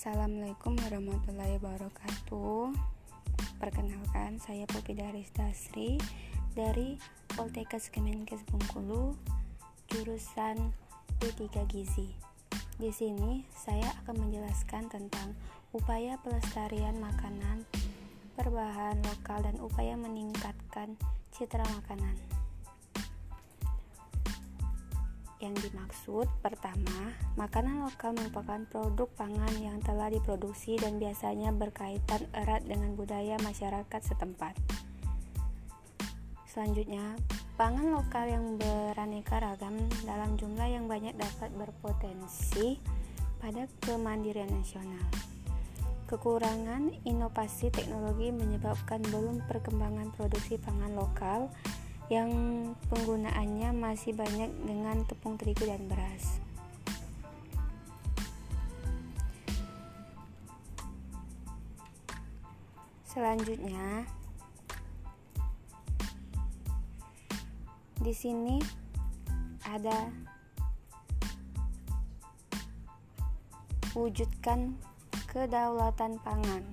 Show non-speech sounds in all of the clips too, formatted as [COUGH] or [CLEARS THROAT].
Assalamualaikum warahmatullahi wabarakatuh. Perkenalkan, saya Popi Daris Dasri Dari Poltekkes Kemenkes Bengkulu Jurusan D3 Gizi. Di sini saya akan menjelaskan tentang upaya pelestarian makanan berbahan lokal dan upaya meningkatkan citra makanan Yang dimaksud pertama, makanan lokal merupakan produk pangan yang telah diproduksi dan biasanya berkaitan erat dengan budaya masyarakat setempat. Selanjutnya, pangan lokal yang beraneka ragam dalam jumlah yang banyak dapat berpotensi pada kemandirian nasional. Kekurangan inovasi teknologi menyebabkan belum perkembangan produksi pangan lokal yang penggunaannya masih banyak dengan tepung terigu dan beras. Selanjutnya, di sini ada wujudkan kedaulatan pangan.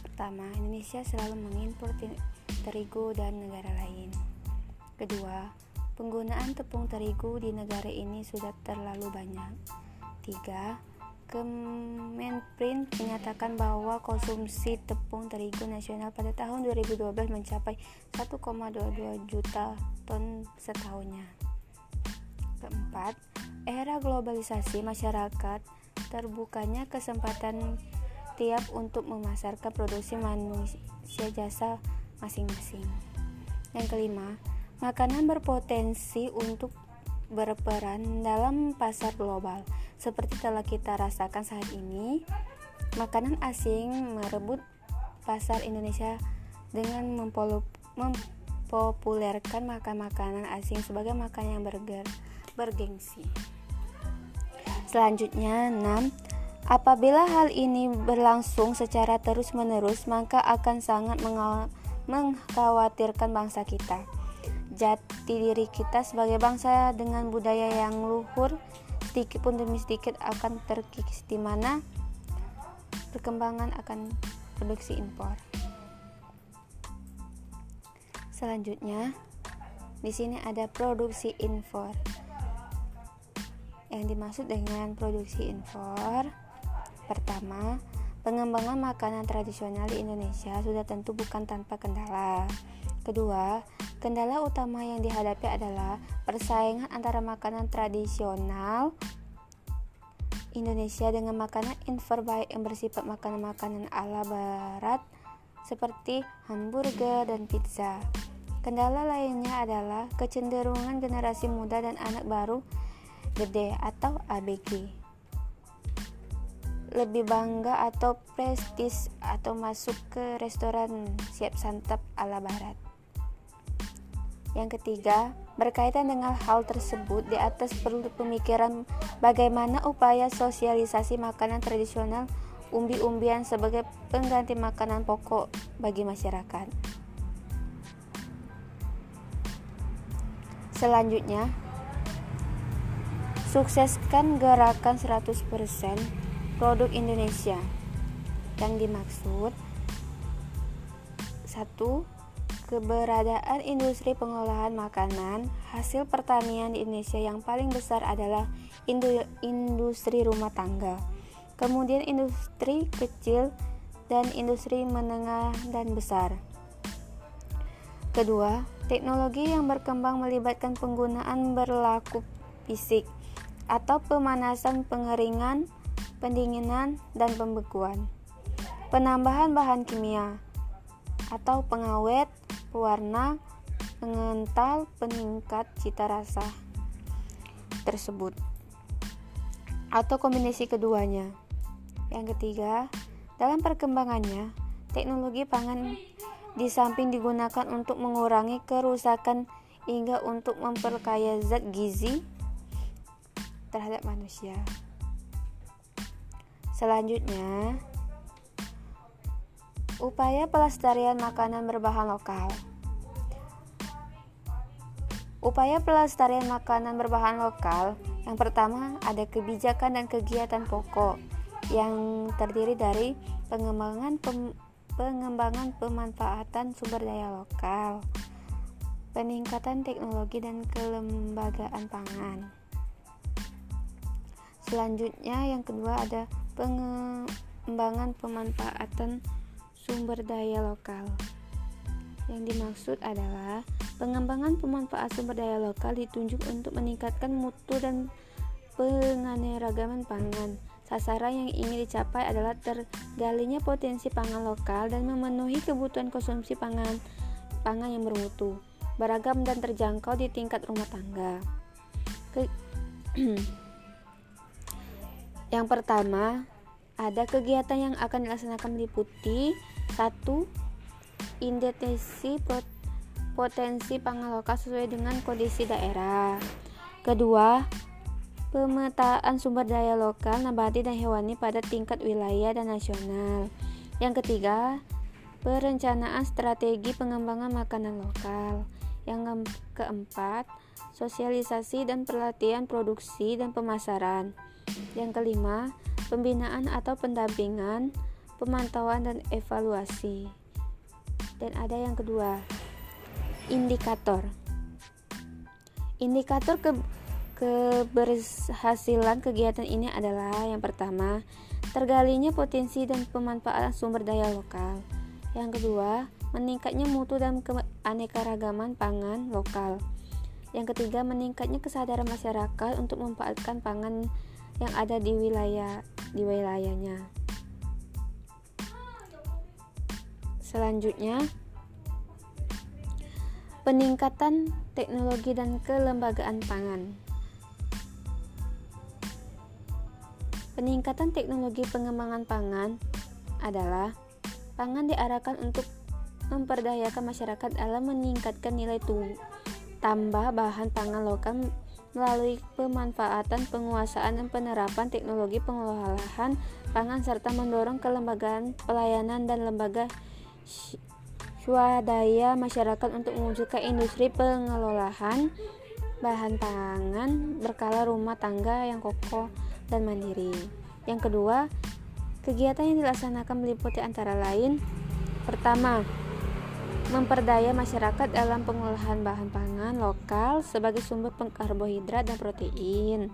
Pertama, Indonesia selalu mengimpor terigu dan negara lain. Kedua, penggunaan tepung terigu di negara ini sudah terlalu banyak. Tiga, Kemenprin menyatakan bahwa konsumsi tepung terigu nasional pada tahun 2012 mencapai 1,22 juta ton setahunnya. Keempat, era globalisasi masyarakat terbukanya kesempatan tiap untuk memasarkan produksi manusia jasa masing-masing. Yang kelima, makanan berpotensi untuk berperan dalam pasar global. Seperti telah kita rasakan saat ini, makanan asing merebut pasar Indonesia dengan mempopulerkan makan makanan asing sebagai makanan yang berger, bergengsi. Selanjutnya, 6. Apabila hal ini berlangsung secara terus-menerus, maka akan sangat mengawal mengkhawatirkan bangsa kita. Jati diri kita sebagai bangsa dengan budaya yang luhur sedikit pun demi sedikit akan terkikis di mana perkembangan akan produksi impor. Selanjutnya, di sini ada produksi impor. Yang dimaksud dengan produksi impor pertama Pengembangan makanan tradisional di Indonesia sudah tentu bukan tanpa kendala. Kedua, kendala utama yang dihadapi adalah persaingan antara makanan tradisional Indonesia dengan makanan baik yang bersifat makanan-makanan ala barat seperti hamburger dan pizza. Kendala lainnya adalah kecenderungan generasi muda dan anak baru gede atau ABG lebih bangga atau prestis atau masuk ke restoran siap santap ala barat. Yang ketiga, berkaitan dengan hal tersebut di atas perlu pemikiran bagaimana upaya sosialisasi makanan tradisional umbi-umbian sebagai pengganti makanan pokok bagi masyarakat. Selanjutnya, sukseskan gerakan 100% produk Indonesia. Yang dimaksud satu keberadaan industri pengolahan makanan. Hasil pertanian di Indonesia yang paling besar adalah industri rumah tangga. Kemudian industri kecil dan industri menengah dan besar. Kedua teknologi yang berkembang melibatkan penggunaan berlaku fisik atau pemanasan pengeringan pendinginan, dan pembekuan. Penambahan bahan kimia atau pengawet, pewarna, pengental, peningkat cita rasa tersebut atau kombinasi keduanya. Yang ketiga, dalam perkembangannya, teknologi pangan di samping digunakan untuk mengurangi kerusakan hingga untuk memperkaya zat gizi terhadap manusia. Selanjutnya, upaya pelestarian makanan berbahan lokal. Upaya pelestarian makanan berbahan lokal yang pertama ada kebijakan dan kegiatan pokok yang terdiri dari pengembangan pem, pengembangan pemanfaatan sumber daya lokal, peningkatan teknologi dan kelembagaan pangan. Selanjutnya yang kedua ada pengembangan pemanfaatan sumber daya lokal. Yang dimaksud adalah pengembangan pemanfaat sumber daya lokal ditunjuk untuk meningkatkan mutu dan penganeragaman pangan. Sasaran yang ingin dicapai adalah tergalinya potensi pangan lokal dan memenuhi kebutuhan konsumsi pangan pangan yang bermutu, beragam dan terjangkau di tingkat rumah tangga. Ke [CLEARS THROAT] yang pertama, ada kegiatan yang akan dilaksanakan meliputi satu Identifikasi potensi pangan lokal sesuai dengan kondisi daerah. Kedua, pemetaan sumber daya lokal nabati dan hewani pada tingkat wilayah dan nasional. Yang ketiga, perencanaan strategi pengembangan makanan lokal. Yang keempat, sosialisasi dan pelatihan produksi dan pemasaran. Yang kelima, pembinaan atau pendampingan, pemantauan dan evaluasi. Dan ada yang kedua indikator. Indikator ke keberhasilan kegiatan ini adalah yang pertama tergalinya potensi dan pemanfaatan sumber daya lokal. Yang kedua meningkatnya mutu dan keanekaragaman pangan lokal. Yang ketiga meningkatnya kesadaran masyarakat untuk memanfaatkan pangan yang ada di wilayah di wilayahnya Selanjutnya, peningkatan teknologi dan kelembagaan pangan. Peningkatan teknologi pengembangan pangan adalah pangan diarahkan untuk memperdayakan masyarakat dalam meningkatkan nilai tambah bahan pangan lokal melalui pemanfaatan, penguasaan, dan penerapan teknologi pengolahan pangan serta mendorong kelembagaan pelayanan dan lembaga swadaya masyarakat untuk mewujudkan industri pengelolaan bahan pangan berkala rumah tangga yang kokoh dan mandiri. Yang kedua, kegiatan yang dilaksanakan meliputi antara lain pertama, memperdaya masyarakat dalam pengolahan bahan pangan lokal sebagai sumber karbohidrat dan protein.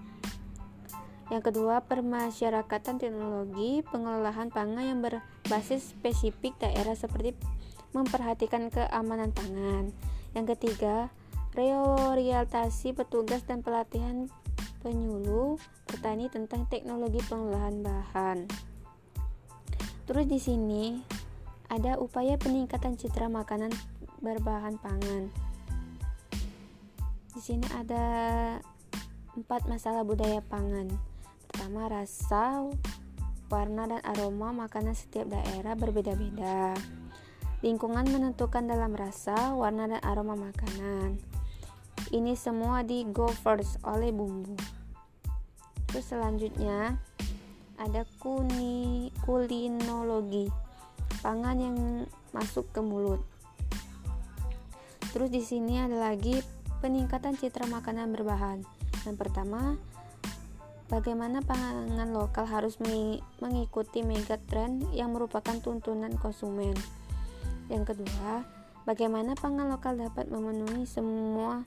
Yang kedua, permasyarakatan teknologi pengelolaan pangan yang berbasis spesifik daerah seperti memperhatikan keamanan pangan. Yang ketiga, reorientasi petugas dan pelatihan penyuluh petani tentang teknologi pengolahan bahan. Terus di sini ada upaya peningkatan citra makanan berbahan pangan. Di sini ada empat masalah budaya pangan. Pertama, rasa, warna, dan aroma makanan setiap daerah berbeda-beda. Lingkungan menentukan dalam rasa, warna, dan aroma makanan. Ini semua di go first oleh bumbu. Terus selanjutnya ada kuni, kulinologi, pangan yang masuk ke mulut. Terus di sini ada lagi peningkatan citra makanan berbahan. Yang pertama, Bagaimana pangan lokal harus mengikuti megatrend yang merupakan tuntunan konsumen. Yang kedua, bagaimana pangan lokal dapat memenuhi semua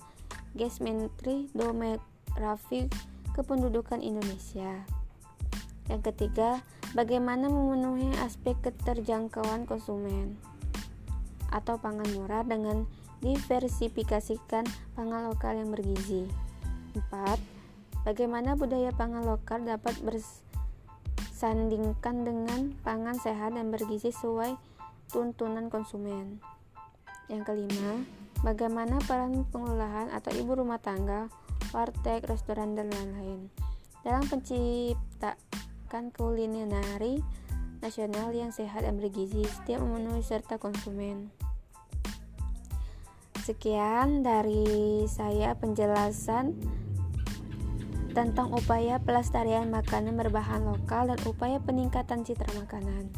gesmentri demografi kependudukan Indonesia. Yang ketiga, bagaimana memenuhi aspek keterjangkauan konsumen atau pangan murah dengan diversifikasikan pangan lokal yang bergizi. 4 Bagaimana budaya pangan lokal dapat bersandingkan dengan pangan sehat dan bergizi sesuai tuntunan konsumen. Yang kelima, bagaimana peran pengolahan atau ibu rumah tangga, warteg, restoran, dan lain-lain dalam penciptakan kulineri nasional yang sehat dan bergizi setiap memenuhi serta konsumen. Sekian dari saya penjelasan tentang upaya pelestarian makanan berbahan lokal dan upaya peningkatan citra makanan.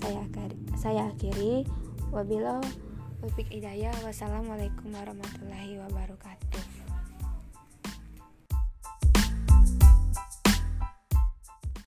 Saya akhiri, saya akhiri wabillahi taufiq hidayah. Wassalamualaikum warahmatullahi wabarakatuh.